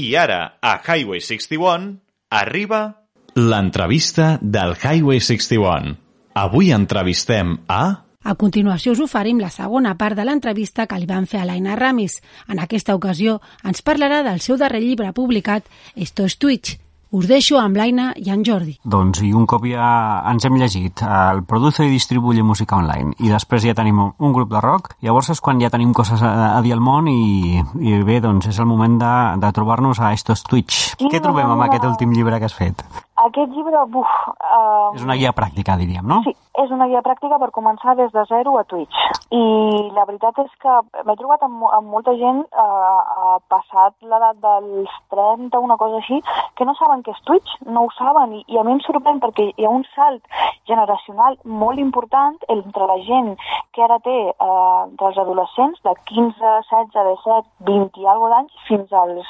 I ara, a Highway 61, arriba l'entrevista del Highway 61. Avui entrevistem a... A continuació us oferim la segona part de l'entrevista que li van fer a l'Aina Ramis. En aquesta ocasió ens parlarà del seu darrer llibre publicat, Esto es Twitch. Us deixo amb l'Aina i en Jordi. Doncs i un cop ja ens hem llegit el Produce i distribuye música online i després ja tenim un grup de rock, llavors és quan ja tenim coses a, a dir al món i, i bé, doncs és el moment de, de trobar-nos a Estos Twitch. Què trobem amb aquest últim llibre que has fet? Aquest llibre, buf... Uh, És una guia pràctica, diríem, no? Sí, és una guia pràctica per començar des de zero a Twitch. I la veritat és que m'he trobat amb, amb molta gent uh, passat l'edat dels 30, una cosa així, que no saben què és Twitch, no ho saben, i, i a mi em sorprèn perquè hi ha un salt generacional molt important entre la gent que ara té uh, entre els adolescents de 15, 16, 17, 20 i alguna d'anys fins als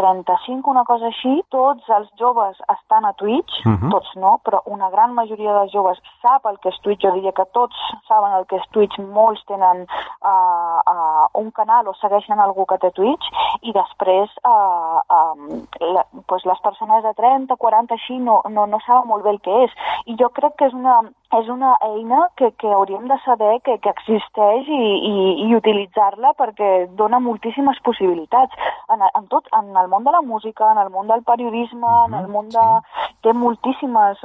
35, una cosa així, tots els joves estan a Twitch, uh Mhm. -huh. tots no, però una gran majoria dels joves sap el que és Twitch, jo diria que tots saben el que és Twitch, molts tenen uh, uh, un canal o segueixen algú que té Twitch, i després uh, um, la, pues les persones de 30, 40, així, no, no, no saben molt bé el que és. I jo crec que és una, és una eina que, que hauríem de saber que, que existeix i, i, i utilitzar-la perquè dona moltíssimes possibilitats. En, en tot, en el món de la música, en el món del periodisme, uh -huh, en el món de... Sí. Té moltíssimes,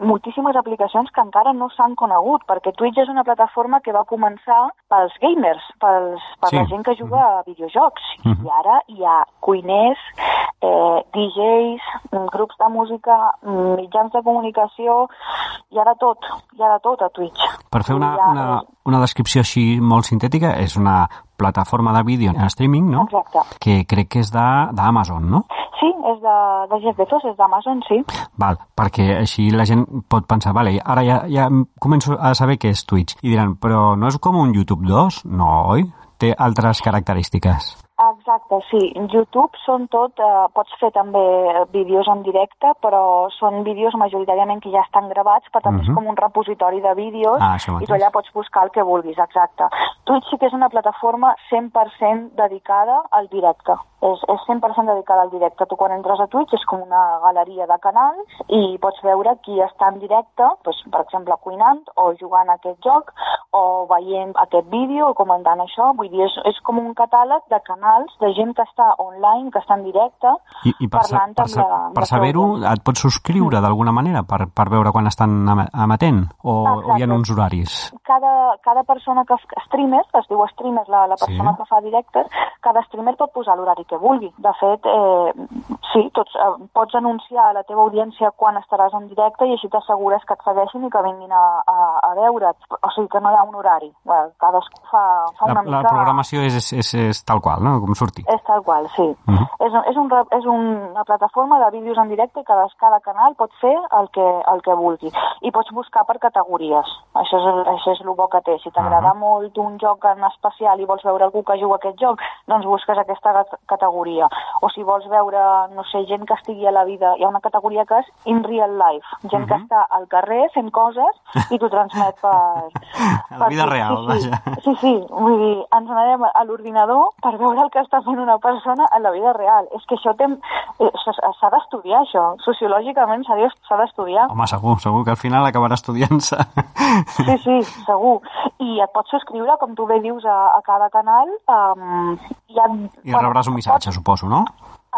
moltíssimes aplicacions que encara no s'han conegut, perquè Twitch és una plataforma que va començar pels gamers, pels, per Sí. la gent que juga a videojocs. Mhm. I ara hi ha cuiners, eh, DJs, grups de música, mitjans de comunicació, hi ha de tot, hi ha de tot a Twitch. Per fer una, ha, una, una descripció així molt sintètica, és una plataforma de vídeo en streaming, no? Exacte. Que crec que és d'Amazon, no? Sí, és de, de Jeff Bezos, és d'Amazon, sí. Val, perquè així la gent pot pensar, vale, ara ja, ja començo a saber què és Twitch. I diran, però no és com un YouTube 2? No, oi? Té altres característiques. Exacte, sí. YouTube són tot, eh, pots fer també vídeos en directe, però són vídeos majoritàriament que ja estan gravats, per tant Mhm. és com un repositori de vídeos Ah, i tu allà pots buscar el que vulguis, exacte. Twitch sí que és una plataforma 100% dedicada al directe. És, és 100% dedicada al directe. Tu quan entres a Twitch és com una galeria de canals i pots veure qui està en directe, doncs, per exemple, cuinant o jugant a aquest joc o veient aquest vídeo o comentant això. Vull dir, és, és com un catàleg de canals de gent que està online, que està en directe, I, i per, sa- parlant per, amb sa- la, amb per la saber-ho, et pots subscriure d'alguna manera per, per veure quan estan em- emetent? O, o hi ha uns horaris? cada, cada persona que streamer, es diu streamer la, la Sí. persona que fa directes, cada streamer pot posar l'horari que vulgui. De fet, eh, sí, tots, eh, pots anunciar a la teva audiència quan estaràs en directe i així t'assegures que et segueixin i que vinguin a, a, a veure't. O sigui que no hi ha un horari. Bé, cadascú fa, fa La, una la mica... programació és, és, és, és tal qual, no? Com surti. És tal qual, sí. Uh. -huh. és, un- és, un, és una plataforma de vídeos en directe i cada, cada canal pot fer el que, el que vulgui. I pots buscar per categories. Això és, això és el bo que té. Si t'agrada Ah. molt un joc en especial i vols veure algú que juga aquest joc, doncs busques aquesta cat- categoria. O si vols veure, no sé, gent que estigui a la vida, hi ha una categoria que és in real life. Gent que Mhm. està al carrer fent coses i t'ho transmet per... A la per vida real, sí, sí. vaja. Sí, sí, vull dir, ens anem a l'ordinador per veure el que està fent una persona en la vida real. És que això eh, s'ha d'estudiar, això. Sociològicament s'ha de- s'ha d'estudiar. Home, segur, segur que al final acabarà estudiant-se. Sí, sí, segur. I et pots subscriure, com tu bé dius, a, a cada canal. Um, hi ha, I rebràs un missatge, suposo, no?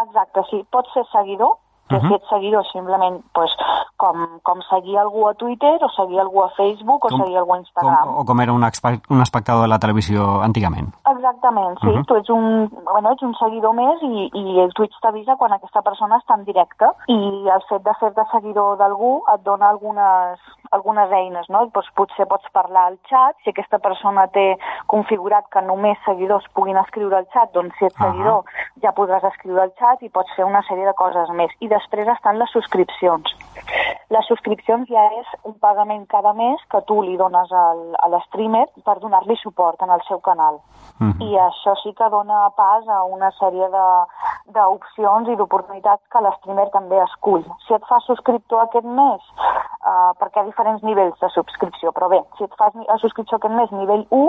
Exacte, sí. Pots ser seguidor, Mhm. uh -huh. si ets seguidor simplement pues, com, com seguir algú a Twitter o seguir algú a Facebook o Com- seguir algú a Com, Instagram. o com era un, un espectador de la televisió antigament. Exactament, sí. Uh. -huh. Tu ets un, bueno, ets un seguidor més i, i el Twitch t'avisa quan aquesta persona està en directe i el fet de fer-te seguidor d'algú et dona algunes, algunes eines, no? Pues potser pots parlar al xat, si aquesta persona té configurat que només seguidors puguin escriure al xat, doncs si ets Ah. seguidor ja podràs escriure al xat i pots fer una sèrie de coses més. I després estan les subscripcions. Les subscripcions ja és un pagament cada mes que tu li dones al, a l'streamer per donar-li suport en el seu canal. Mhm. I això sí que dona pas a una sèrie de, d'opcions i d'oportunitats que l'streamer també escull. Si et fas subscriptor aquest mes, uh, perquè hi ha diferents nivells de subscripció, però bé, si et fas a subscripció aquest mes nivell 1,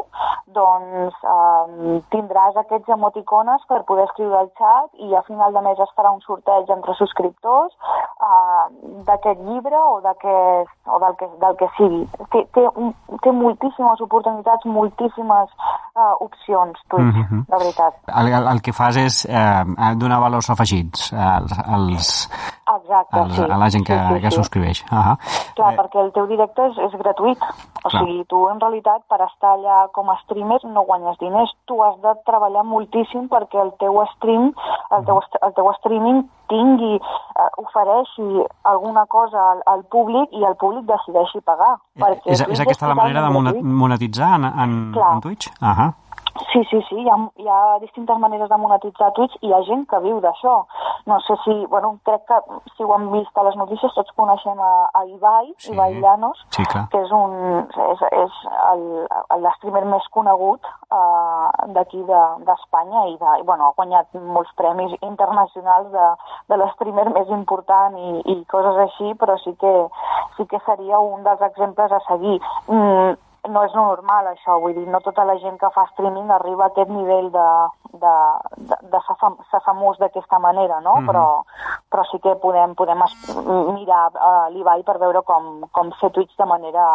doncs uh, tindràs aquests emoticones per poder escriure al xat i a final de mes es farà un sorteig entre subscriptors uh, d'aquest llibre o, o del, que, del que sigui. Té, té, té moltíssimes oportunitats, moltíssimes uh, opcions, Twitch, mm -hmm. de veritat. El, el, el que fas és eh, donar valors afegits als, als, Exacte, als, sí. a la gent que, sí, sí, que sí. subscriveix. Uh -huh. Clar, eh... perquè el teu directe és, és gratuït. O Clar. sigui, tu en realitat per estar allà com a streamer no guanyes diners. Tu has de treballar moltíssim perquè el teu stream, el teu, el teu streaming tingui, eh, ofereixi alguna cosa al, al públic i el públic decideixi pagar. Perquè és, és aquesta la manera de monetitzar en, en, Clar. en Twitch? Uh -huh. Sí, sí, sí, hi ha, hi ha distintes maneres de monetitzar Twitch i hi ha gent que viu d'això. No sé si, bueno, crec que si ho hem vist a les notícies tots coneixem a, a Ibai, Sí. Ibai Llanos, Sí, clar. que és un és, és el- l'streamer més conegut d'aquí de- d'Espanya i, de, i bueno, ha guanyat molts premis internacionals de, de l'streamer més important i, i coses així, però sí que, sí que seria un dels exemples a seguir. Mm, no és normal això, vull dir, no tota la gent que fa streaming arriba a aquest nivell de, de, de, de ser, fam ser famós d'aquesta manera, no? Mhm. però, però sí que podem, podem mirar uh, l'Ibai per veure com, com fer Twitch de manera,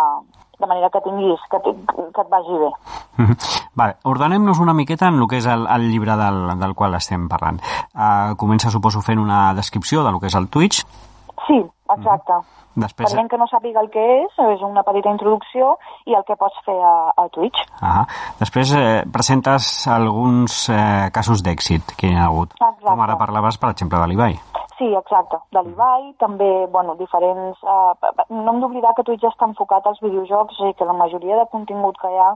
de manera que tinguis, que, que et vagi bé. Mhm. Vale, ordenem-nos una miqueta en el que és el, el llibre del, del qual estem parlant. Uh, comença, suposo, fent una descripció del que és el Twitch. Sí, exacte. Després, Per gent que no sàpiga el que és, és una petita introducció i el que pots fer a, a Twitch. ah, després eh, presentes alguns eh, casos d'èxit que hi ha hagut. Exacte. Com ara parlaves, per exemple, de l'Ibai. Sí, exacte. De l'Ibai, també, bueno, diferents... Uh, no hem d'oblidar que Twitch està enfocat als videojocs, dir, que la majoria de contingut que hi ha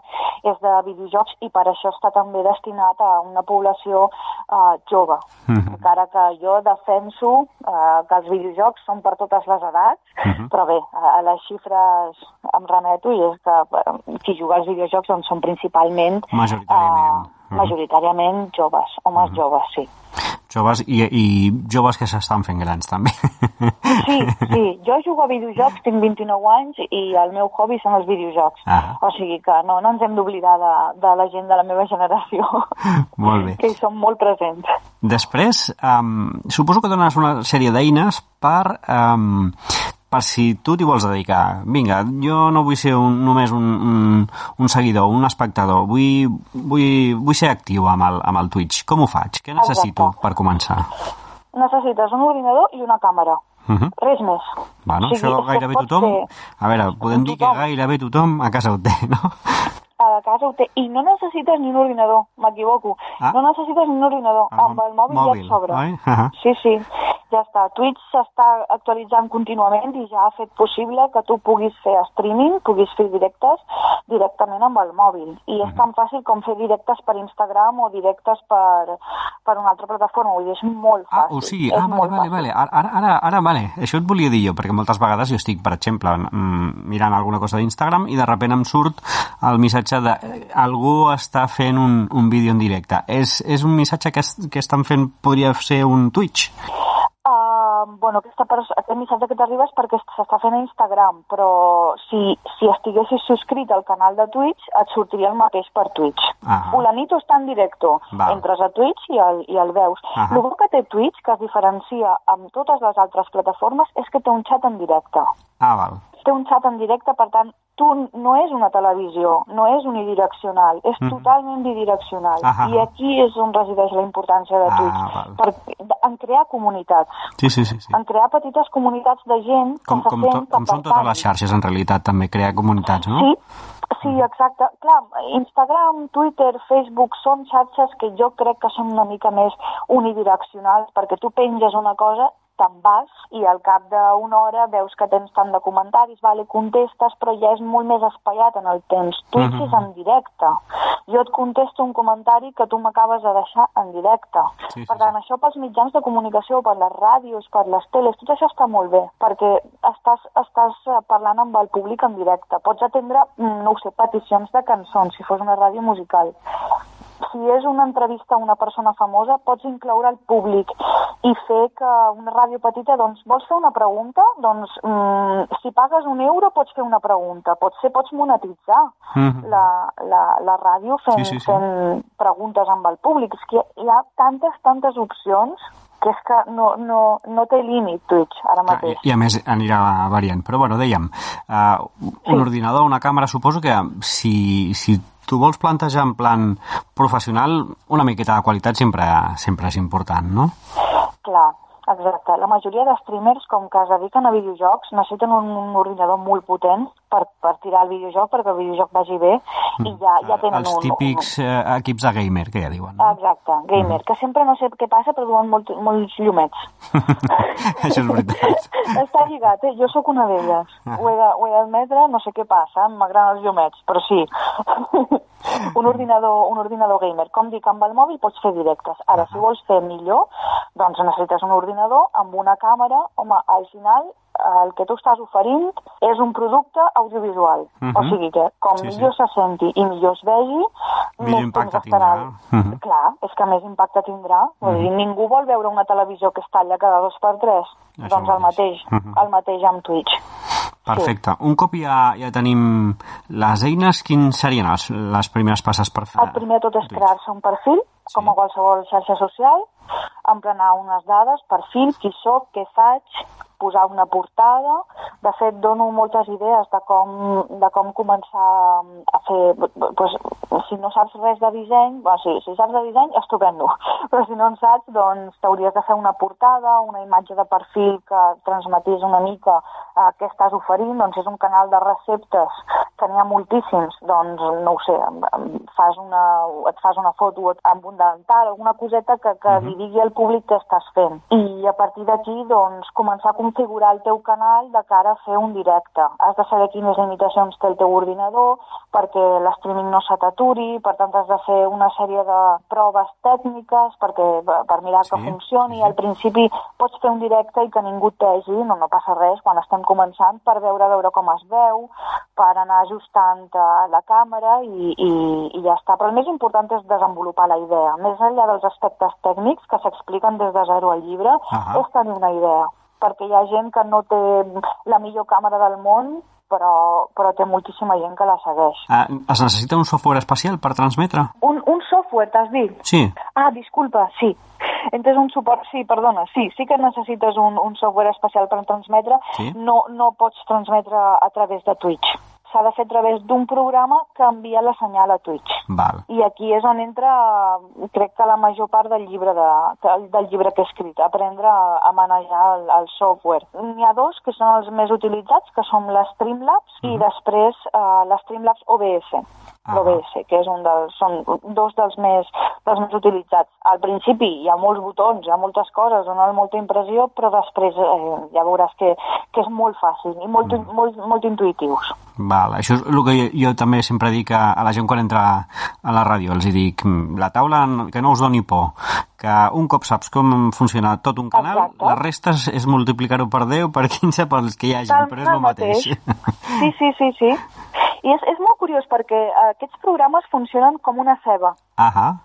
és de videojocs i per això està també destinat a una població uh, jove. Mhm. Encara que jo defenso uh, que els videojocs són per totes les edats, Mhm. però bé, a, a les xifres em remeto i és que uh, qui juga als videojocs doncs, són principalment... Majoritàriament. Majoritàriament joves, homes joves, sí. Joves i, i joves que s'estan fent grans, també. Sí, sí. Jo jugo a videojocs, tinc 29 anys i el meu hobby són els videojocs. Ah. O sigui que no, no ens hem d'oblidar de, de la gent de la meva generació, Molt bé. que hi són molt presents. Després, um, suposo que dones una sèrie d'eines per, um, per si tu t'hi vols dedicar. Vinga, jo no vull ser un, només un, un, un seguidor, un espectador. Vull, vull, vull ser actiu amb el, amb el Twitch. Com ho faig? Què necessito Exacte. per començar? Necessites un ordinador i una càmera. Uh -huh. Res més. Bueno, O sigui, això gairebé tothom... ser- A veure, podem dir que Tothom. gairebé tothom a casa ho té, no? A casa ho té. I no necessites ni un ordinador, m'equivoco. Ah. No necessites ni un ordinador. Ah, amb el mòbil, mòbil, ja et sobra. oi? Ah. Sí, sí. Ja està. Twitch s'està actualitzant contínuament i ja ha fet possible que tu puguis fer streaming, puguis fer directes directament amb el mòbil. I és tan fàcil com fer directes per Instagram o directes per, per una altra plataforma. Vull dir, és molt Ah, fàcil. o sigui, ah, vale, vale, fàcil. vale. Ara, ara, ara, ara, vale. Això et volia dir jo, perquè moltes vegades jo estic, per exemple, mm, mirant alguna cosa d'Instagram i de sobte em surt el missatge de eh, algú està fent un, un vídeo en directe. És, és un missatge que, es, que estan fent, podria ser un Twitch? Uh, bueno, aquesta aquest missatge que t'arriba és perquè s'està fent a Instagram, però si, si estiguessis subscrit al canal de Twitch, et sortiria el mateix per Twitch. Ahà. Fulanito està en directo. Val. Entres a Twitch i el, i el veus. Ahà. El bo que té Twitch, que es diferencia amb totes les altres plataformes, és que té un xat en directe. Ah, val. Té un xat en directe, per tant, tu no és una televisió, no és unidireccional, és Mhm. totalment bidireccional. Ahà. I aquí és on resideix la importància de Ah, Twitch, val. per, en crear comunitats Sí, sí, sí. sí. en crear petites comunitats de gent que Com, se com, to, que com són totes pertanyen. les xarxes, en realitat, també, crear comunitats, no? Sí, sí, exacte. Clar, Instagram, Twitter, Facebook són xarxes que jo crec que són una mica més unidireccionals perquè tu penges una cosa te'n vas i al cap d'una hora veus que tens tant de comentaris, vale, contestes, però ja és molt més espaiat en el temps. Twitch Mhm. és en directe. Jo et contesto un comentari que tu m'acabes de deixar en directe. Sí, sí, per tant, això pels mitjans de comunicació, per les ràdios, per les teles, tot això està molt bé, perquè estàs, estàs eh, parlant amb el públic en directe. Pots atendre, mm, no ho sé, peticions de cançons, si fos una ràdio musical. Si és una entrevista a una persona famosa, pots incloure el públic i fer que una ràdio petita, doncs, vols fer una pregunta? Doncs, mm, si pagues un euro, pots fer una pregunta. Potser pots monetitzar Mm -hmm. la, la, la ràdio fent, Sí, sí, sí. fent preguntes amb el públic. És que hi ha tantes, tantes opcions que és que no, no, no té límit Twitch ara mateix. I, I a més anirà variant. Però bueno, dèiem, uh, un ordinador, una càmera, suposo que si, si tu vols plantejar en plan professional, una miqueta de qualitat sempre, sempre és important, no? Clar, exacte. La majoria de streamers, com que es dediquen a videojocs, necessiten un, un ordinador molt potent per, per tirar el videojoc, perquè el videojoc vagi bé, i ja, ja tenen Els un... típics eh, equips de gamer, que ja diuen. Un... No? Exacte, gamer, que sempre no sé què passa, però duen molt, molts llumets. Això és veritat. Està lligat, eh? Jo sóc una d'elles. Ho, he de, ho he d'admetre, no sé què passa, m'agraden els llumets, però sí. un, ordinador, un ordinador gamer. Com dic, amb el mòbil pots fer directes. Ara, si vols fer millor, doncs necessites un ordinador amb una càmera. Home, al final el que tu estàs oferint és un producte audiovisual. Mhm. O sigui que com Sí, sí. millor se senti i millor es vegi, Millor més impacte tindrà. Mhm. Clar, és que més impacte tindrà. Vull dir, ningú vol veure una televisió que es talla cada dos per tres. Això doncs el mateix. mateix, Mhm. el mateix amb Twitch. Perfecte. Un cop ja, ja tenim les eines, quins serien les, les primeres passes per fer? El primer tot és crear-se un perfil, Sí. com a qualsevol xarxa social, emplenar unes dades, perfil, qui sóc, què faig, posar una portada. De fet, dono moltes idees de com, de com començar a fer... Pues, si no saps res de disseny, bueno, si, si saps de disseny, estupendo. Però si no en saps, doncs t'hauries de fer una portada, una imatge de perfil que transmetís una mica eh, què estàs oferint. Doncs és un canal de receptes que n'hi ha moltíssims. Doncs, no ho sé, fas una, et fas una foto amb un dental, alguna coseta que, que li digui al públic què estàs fent. I a partir d'aquí, doncs, començar a configurar el teu canal de cara a fer un directe. Has de saber quines limitacions té el teu ordinador perquè l'streaming no se t'aturi, per tant has de fer una sèrie de proves tècniques perquè, per mirar que Sí, funcioni. sí. Al principi pots fer un directe i que ningú et vegi, no, no passa res quan estem començant, per veure veure com es veu, per anar ajustant eh, la càmera i, i, i ja està. Però el més important és desenvolupar la idea. Més enllà dels aspectes tècnics que s'expliquen des de zero al llibre, Ahà. és tenir una idea. Perquè hi ha gent que no té la millor càmera del món, però, però té moltíssima gent que la segueix. Ah, es necessita un software especial per transmetre? Un, un software, t'has dit? Sí. Ah, disculpa, sí. Entes un suport... Sí, perdona, sí, sí que necessites un, un software especial per transmetre. Sí. No, no pots transmetre a través de Twitch. S'ha de fer a través d'un programa que envia la senyal a Twitch. Val. I aquí és on entra, crec que la major part del llibre, de, del- llibre que he escrit, aprendre a, a manejar el, el software. N'hi ha dos que són els més utilitzats, que són les Streamlabs i després uh, les Streamlabs OBS. Ah. OBS, que és un dels, són dos dels més, dels més utilitzats. Al principi hi ha molts botons, hi ha moltes coses, donen molta impressió, però després eh, ja veuràs que, que és molt fàcil i molt, molt, molt intuïtius. Val, això és el que jo, jo també sempre dic a, a la gent quan entra a la ràdio. Els dic, "Mm, la taula que no us doni por, que un cop saps com funciona tot un canal, Exacte. la resta és, és multiplicar-ho per 10, per 15, pels que hi hagi, però és el mateix. Sí, sí, sí, sí. I és, és molt curiós perquè eh, aquests programes funcionen com una ceba. Ahà.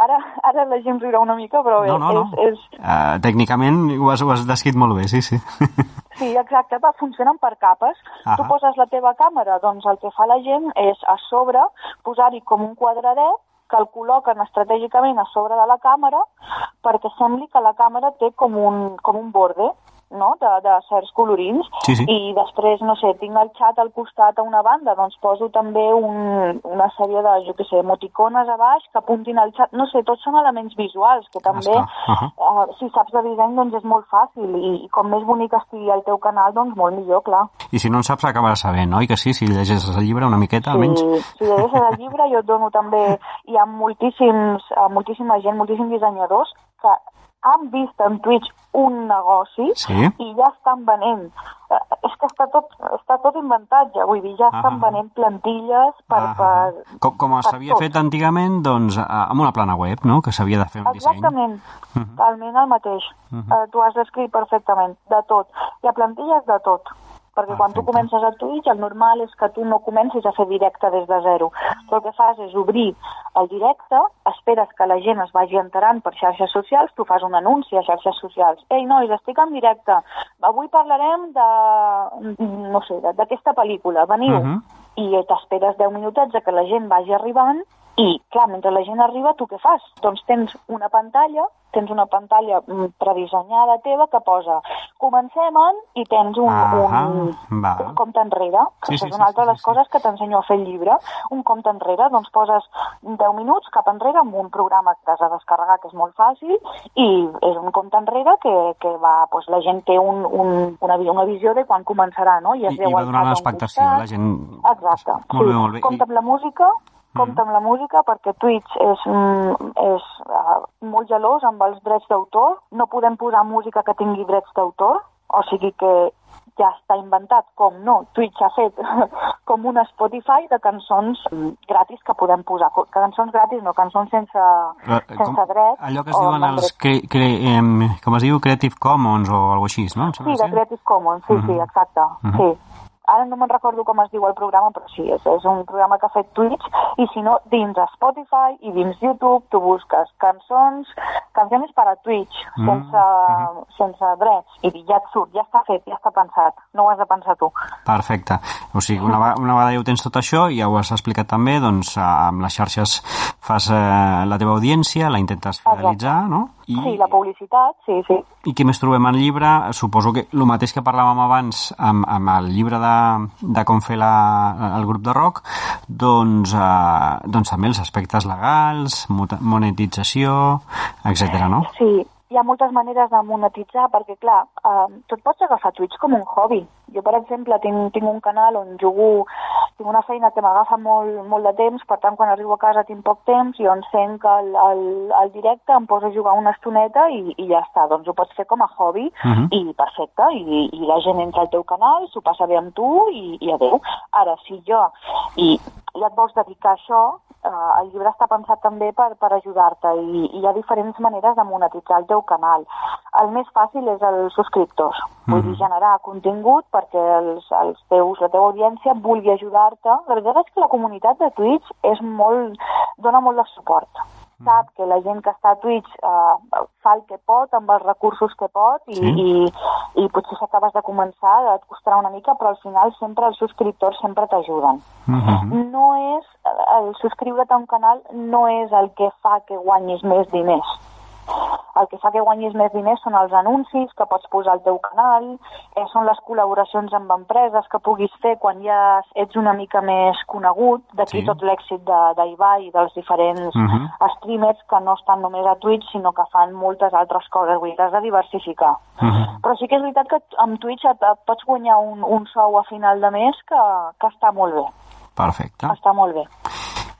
Ara, ara la gent riurà una mica, però No, no, no. és, és, Uh, tècnicament ho has, ho has descrit molt bé, sí, sí. Sí, exacte, va, funcionen per capes. Ahà. Tu poses la teva càmera, doncs el que fa la gent és a sobre posar-hi com un quadradet que el col·loquen estratègicament a sobre de la càmera perquè sembli que la càmera té com un, com un borde no? de, de certs colorins Sí, sí. i després, no sé, tinc el xat al costat a una banda, doncs poso també un, una sèrie de, jo què sé, emoticones a baix que apuntin al xat, no sé, tots són elements visuals que també, Esclar, ahà. uh, si saps de disseny, doncs és molt fàcil i, i com més bonic estigui el teu canal, doncs molt millor, clar. I si no en saps, acabaràs sabent, oi que sí? Si llegeixes el llibre una miqueta, almenys. Si, si llegeixes el llibre, jo et dono també... Hi ha moltíssims, eh, moltíssima gent, moltíssims dissenyadors que han vist en Twitch un negoci Sí. i ja estan venent. Eh, És que està tot, està tot inventat ja, vull dir, ja estan Ahà. venent plantilles per... Ah, per com, com s'havia fet antigament, doncs, amb una plana web, no?, que s'havia de fer un disseny. Exactament, Mhm. talment el mateix. Mhm. eh, tu has descrit perfectament, de tot. Hi ha plantilles de tot, perquè quan tu comences a Twitch el normal és que tu no comencis a fer directe des de zero. Tu el que fas és obrir el directe, esperes que la gent es vagi enterant per xarxes socials, tu fas un anunci a xarxes socials. Ei, nois, estic en directe, avui parlarem de, no sé, d'aquesta pel·lícula, veniu. Mhm. I t'esperes 10 minutets a que la gent vagi arribant i, clar, mentre la gent arriba, tu què fas? Doncs tens una pantalla, tens una pantalla mm, predissenyada teva que posa comencem en i tens un, Ahà, un, va. un compte enrere, que Sí, sí, és una sí, altra sí, de les sí. coses que t'ensenyo a fer el llibre, un compte enrere, doncs poses 10 minuts cap enrere amb un programa que t'has de descarregar, que és molt fàcil, i és un compte enrere que, que va, doncs la gent té un, un, una, una visió de quan començarà, no? I, es i veu va donant un l'expectació, la gent... Exacte. Molt bé, molt bé. Compte amb la música, compte amb la música perquè Twitch és, mm, és uh, molt gelós amb els drets d'autor. No podem posar música que tingui drets d'autor, o sigui que ja està inventat, com no, Twitch ha fet com una Spotify de cançons mm, gratis que podem posar. Cançons gratis, no, cançons sense, Eh, sense drets. allò que es diuen els... Cre, cre, em, com es diu? Creative Commons o alguna així, no? Sí, de Creative Commons, sí, sí, Mhm. exacte, Mhm. sí. Ara no me'n recordo com es diu el programa, però sí, és, és un programa que ha fet Twitch, i si no, dins Spotify i dins YouTube tu busques cançons, cançons per a Twitch, Mm, sense, mhm. sense drets, i ja et surt, ja està fet, ja està pensat, no ho has de pensar tu. Perfecte. O sigui, una, una vegada ja ho tens tot això, ja ho has explicat també, doncs amb les xarxes fas eh, la teva audiència, la intentes fidelitzar, no? I, Sí, la publicitat, sí, sí. I què més trobem al llibre? Suposo que el mateix que parlàvem abans amb, amb el llibre de, de com fer la, el grup de rock, doncs, eh, doncs també els aspectes legals, monetització, etc. no? Sí, hi ha moltes maneres de monetitzar, perquè, clar, eh, tu et pots agafar Twitch com un hobby. Jo, per exemple, tinc, tinc un canal on jugo, tinc una feina que m'agafa molt, molt de temps, per tant, quan arribo a casa tinc poc temps, jo encenc el, el, el directe, em poso a jugar una estoneta i, i ja està. Doncs ho pots fer com a hobby Mhm. i perfecte, i, i la gent entra al teu canal, s'ho passa bé amb tu i, i adeu. Ara, si jo i ja et vols dedicar a això, eh, el llibre està pensat també per, per ajudar-te i, i hi ha diferents maneres de monetitzar el teu canal. El més fàcil és els subscriptors, vull dir, generar contingut perquè els, els teus, la teva audiència vulgui ajudar-te. La veritat és que la comunitat de Twitch és molt, dona molt de suport. Sap que la gent que està a Twitch eh, fa el que pot amb els recursos que pot i, Sí. i, i potser si acabes de començar et costarà una mica, però al final sempre els subscriptors sempre t'ajuden Mhm. no és, el subscriure't a un canal no és el que fa que guanyis més diners. El que fa que guanyis més diners són els anuncis que pots posar al teu canal, eh, són les col·laboracions amb empreses que puguis fer quan ja ets una mica més conegut, d'aquí Sí. tot l'èxit de- d'Ibai i dels diferents Mhm. streamers que no estan només a Twitch, sinó que fan moltes altres coses, vull dir, has de diversificar. Mhm. Però sí que és veritat que amb Twitch et, et pots guanyar un, un sou a final de mes que, que està molt bé, Perfecte. està molt bé.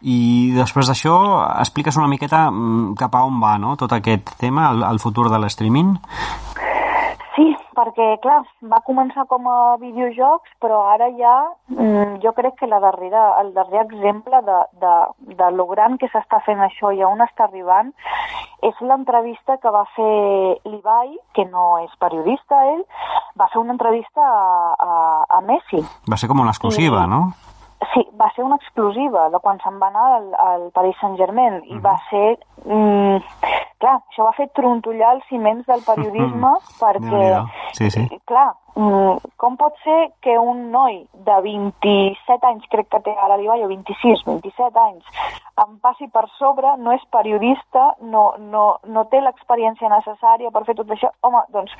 I després d'això, expliques una miqueta mm, cap a on va, no?, tot aquest tema, el, el futur de l'streaming. Sí, perquè, clar, va començar com a videojocs, però ara ja mm, jo crec que la darrera, el darrer exemple de, de, de lo gran que s'està fent això i on està arribant és l'entrevista que va fer l'Ibai, que no és periodista ell, va fer una entrevista a, a, a Messi. Va ser com una exclusiva, I- no? Sí, va ser una exclusiva de quan se'n va anar al, al Paris Saint-Germain i va ser... Mm, clar, això va fer trontollar els ciments del periodisme perquè... Déu-n'hi-do. Sí, sí. Clar, com pot ser que un noi de 27 anys, crec que té ara l'Ibai, o 26, 27 anys, em passi per sobre, no és periodista, no, no, no té l'experiència necessària per fer tot això, home, doncs,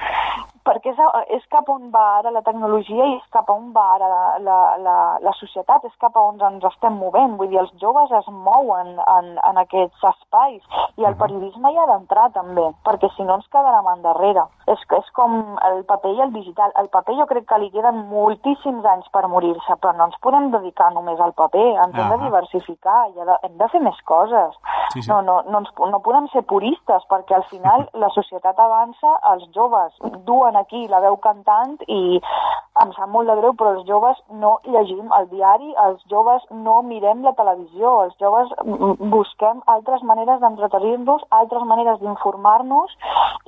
perquè és, és cap on va ara la tecnologia i és cap on va ara la, la, la, la societat, és cap a on ens estem movent, vull dir, els joves es mouen en, en aquests espais i el periodisme hi ha d'entrar també, perquè si no ens quedarem endarrere. És, és com el paper i el digital. El paper jo crec que li queden moltíssims anys per morir-se, però no ens podem dedicar només al paper, ens hem de diversificar, i hem de fer més coses. Sí, sí. No, no, no, ens, no podem ser puristes, perquè al final la societat avança, els joves duen aquí la veu cantant i em sap molt de greu, però els joves no llegim el diari, els joves no mirem la televisió, els joves busquem altres maneres d'entretenir-nos, altres maneres d'informar-nos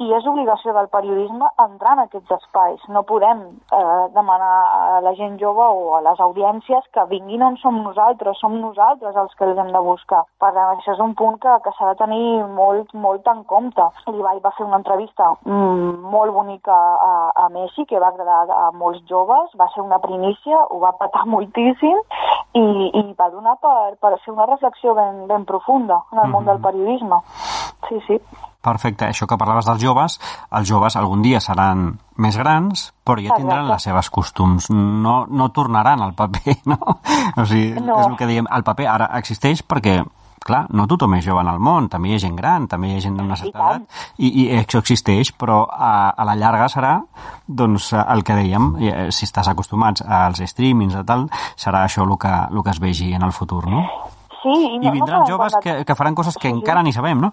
i és obligació del periodisme entrar en aquests espais. No podem eh, demanar a la gent jove o a les audiències que vinguin on som nosaltres, som nosaltres els que els hem de buscar. Per tant, això és un punt que, que s'ha de tenir molt, molt en compte. L'Ibai va fer una entrevista mm, molt bonica a, a Messi, que va agradar a molts joves va ser una primícia, ho va patar moltíssim i, i va donar per, per fer una reflexió ben, ben profunda en el mm -hmm. món del mhm. periodisme. Sí, sí. Perfecte, això que parlaves dels joves, els joves algun dia seran més grans, però ja tindran Exacte. les seves costums, no, no tornaran al paper, no? O sigui, no. és el que diem, el paper ara existeix perquè clar, no tothom és jove en el món, també hi ha gent gran, també hi ha gent d'una certa edat, i, i això existeix, però a, a la llarga serà, doncs, el que dèiem, eh, si estàs acostumats als streamings i tal, serà això el que, el que es vegi en el futur, no? Sí, i, no, I vindran no joves que, que faran coses que sí, encara ni sabem, no?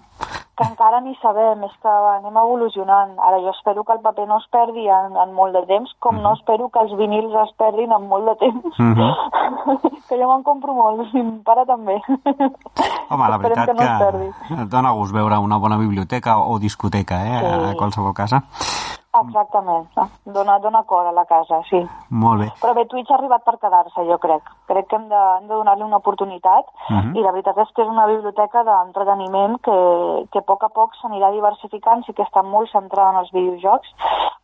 Que encara ni sabem, és que anem evolucionant. Ara jo espero que el paper no es perdi en, en molt de temps, com uh -huh. no mhm. espero que els vinils es perdin en molt de temps. Uh mhm. -huh. que jo me'n compro molts, i pare també. Home, la veritat que, no que dona gust veure una bona biblioteca o discoteca, eh, sí. a qualsevol casa. Exactament, dona, dona cor a la casa, sí. Molt bé. Però bé, Twitch ha arribat per quedar-se, jo crec. Crec que hem de, hem de donar-li una oportunitat uh mhm. -huh. i la veritat és que és una biblioteca d'entreteniment que, que a poc a poc s'anirà diversificant, sí que està molt centrada en els videojocs,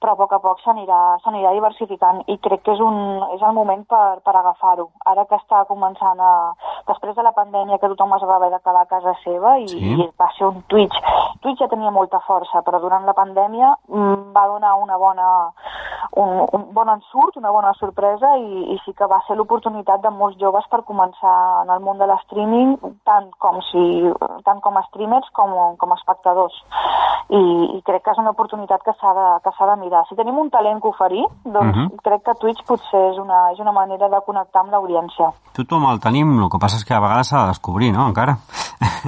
però a poc a poc s'anirà diversificant i crec que és, un, és el moment per, per agafar-ho. Ara que està començant a... Després de la pandèmia que tothom es va haver de quedar a casa seva i, sí. i va ser un Twitch. Twitch ja tenia molta força, però durant la pandèmia mm, va donar una bona, un, un bon ensurt, una bona sorpresa i, i sí que va ser l'oportunitat de molts joves per començar en el món de l'streaming tant com, si, tant com a streamers com, com a espectadors. I, i crec que és una oportunitat que s'ha de, que de mirar. Si tenim un talent que oferir, doncs uh mhm. -huh. crec que Twitch potser és una, és una manera de connectar amb l'audiència. Tothom el tenim, el que passa és que a vegades s'ha de descobrir, no?, encara.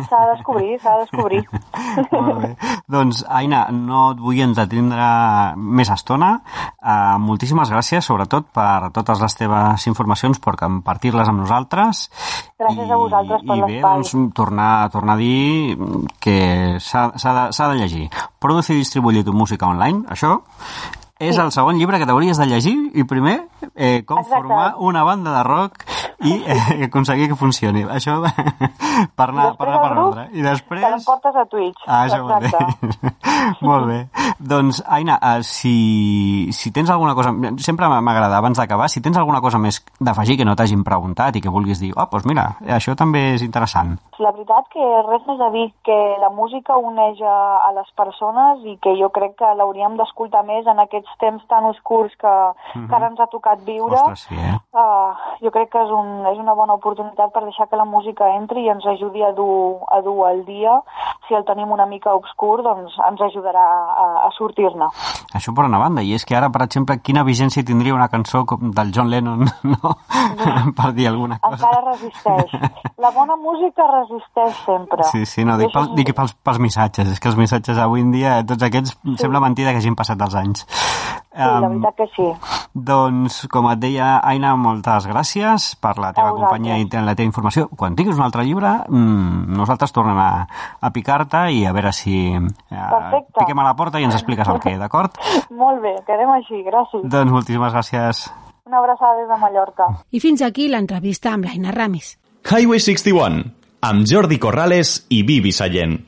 S'ha de descobrir, s'ha de descobrir. Molt bé. doncs, Aina, no et vull entretindre més estona. Uh, moltíssimes gràcies, sobretot, per totes les teves informacions, per compartir-les amb nosaltres. Gràcies I, a vosaltres per l'espai. I bé, doncs, tornar, tornar a dir que s'ha de, de llegir. Produce i distribuir tu música online, això és sí. el segon llibre que t'hauries de llegir i primer eh, com Exacte. formar una banda de rock i eh, aconseguir que funcioni. Això per anar, per, anar per ordre. I després... Te l'emportes a Twitch. Ah, això bé. molt bé. Doncs, Aina, uh, si, si tens alguna cosa... Sempre m'agrada, abans d'acabar, si tens alguna cosa més d'afegir que no t'hagin preguntat i que vulguis dir, oh, doncs mira, això també és interessant. La veritat que res més a dir, que la música uneix a, a les persones i que jo crec que l'hauríem d'escoltar més en aquests temps tan oscurs que, uh -huh. que ara ens ha tocat viure. Ostres, sí, eh? Uh, jo crec que és un és una bona oportunitat per deixar que la música entri i ens ajudi a dur, a dur el dia. Si el tenim una mica obscur, doncs ens ajudarà a, a sortir-ne. Això per una banda, i és que ara, per exemple, quina vigència tindria una cançó com del John Lennon, no? per dir alguna cosa. Encara resisteix. La bona música resisteix sempre. Sí, sí, no, dic, pel, dic pels, pels missatges, és que els missatges avui en dia, tots aquests, sí. sembla mentida que hagin passat els anys. Sí, um, la veritat que sí. Doncs, com et deia, Aina, moltes gràcies per la teva companyia i la teva informació. Quan tinguis un altre llibre, mmm, nosaltres tornem a, a picar-te i a veure si eh, piquem a la porta i ens expliques el què, d'acord? Molt bé, quedem així, gràcies. Doncs moltíssimes gràcies. Una abraçada des de Mallorca. I fins aquí l'entrevista amb l'Aina Ramis. Highway 61, amb Jordi Corrales i Vivi Sallent.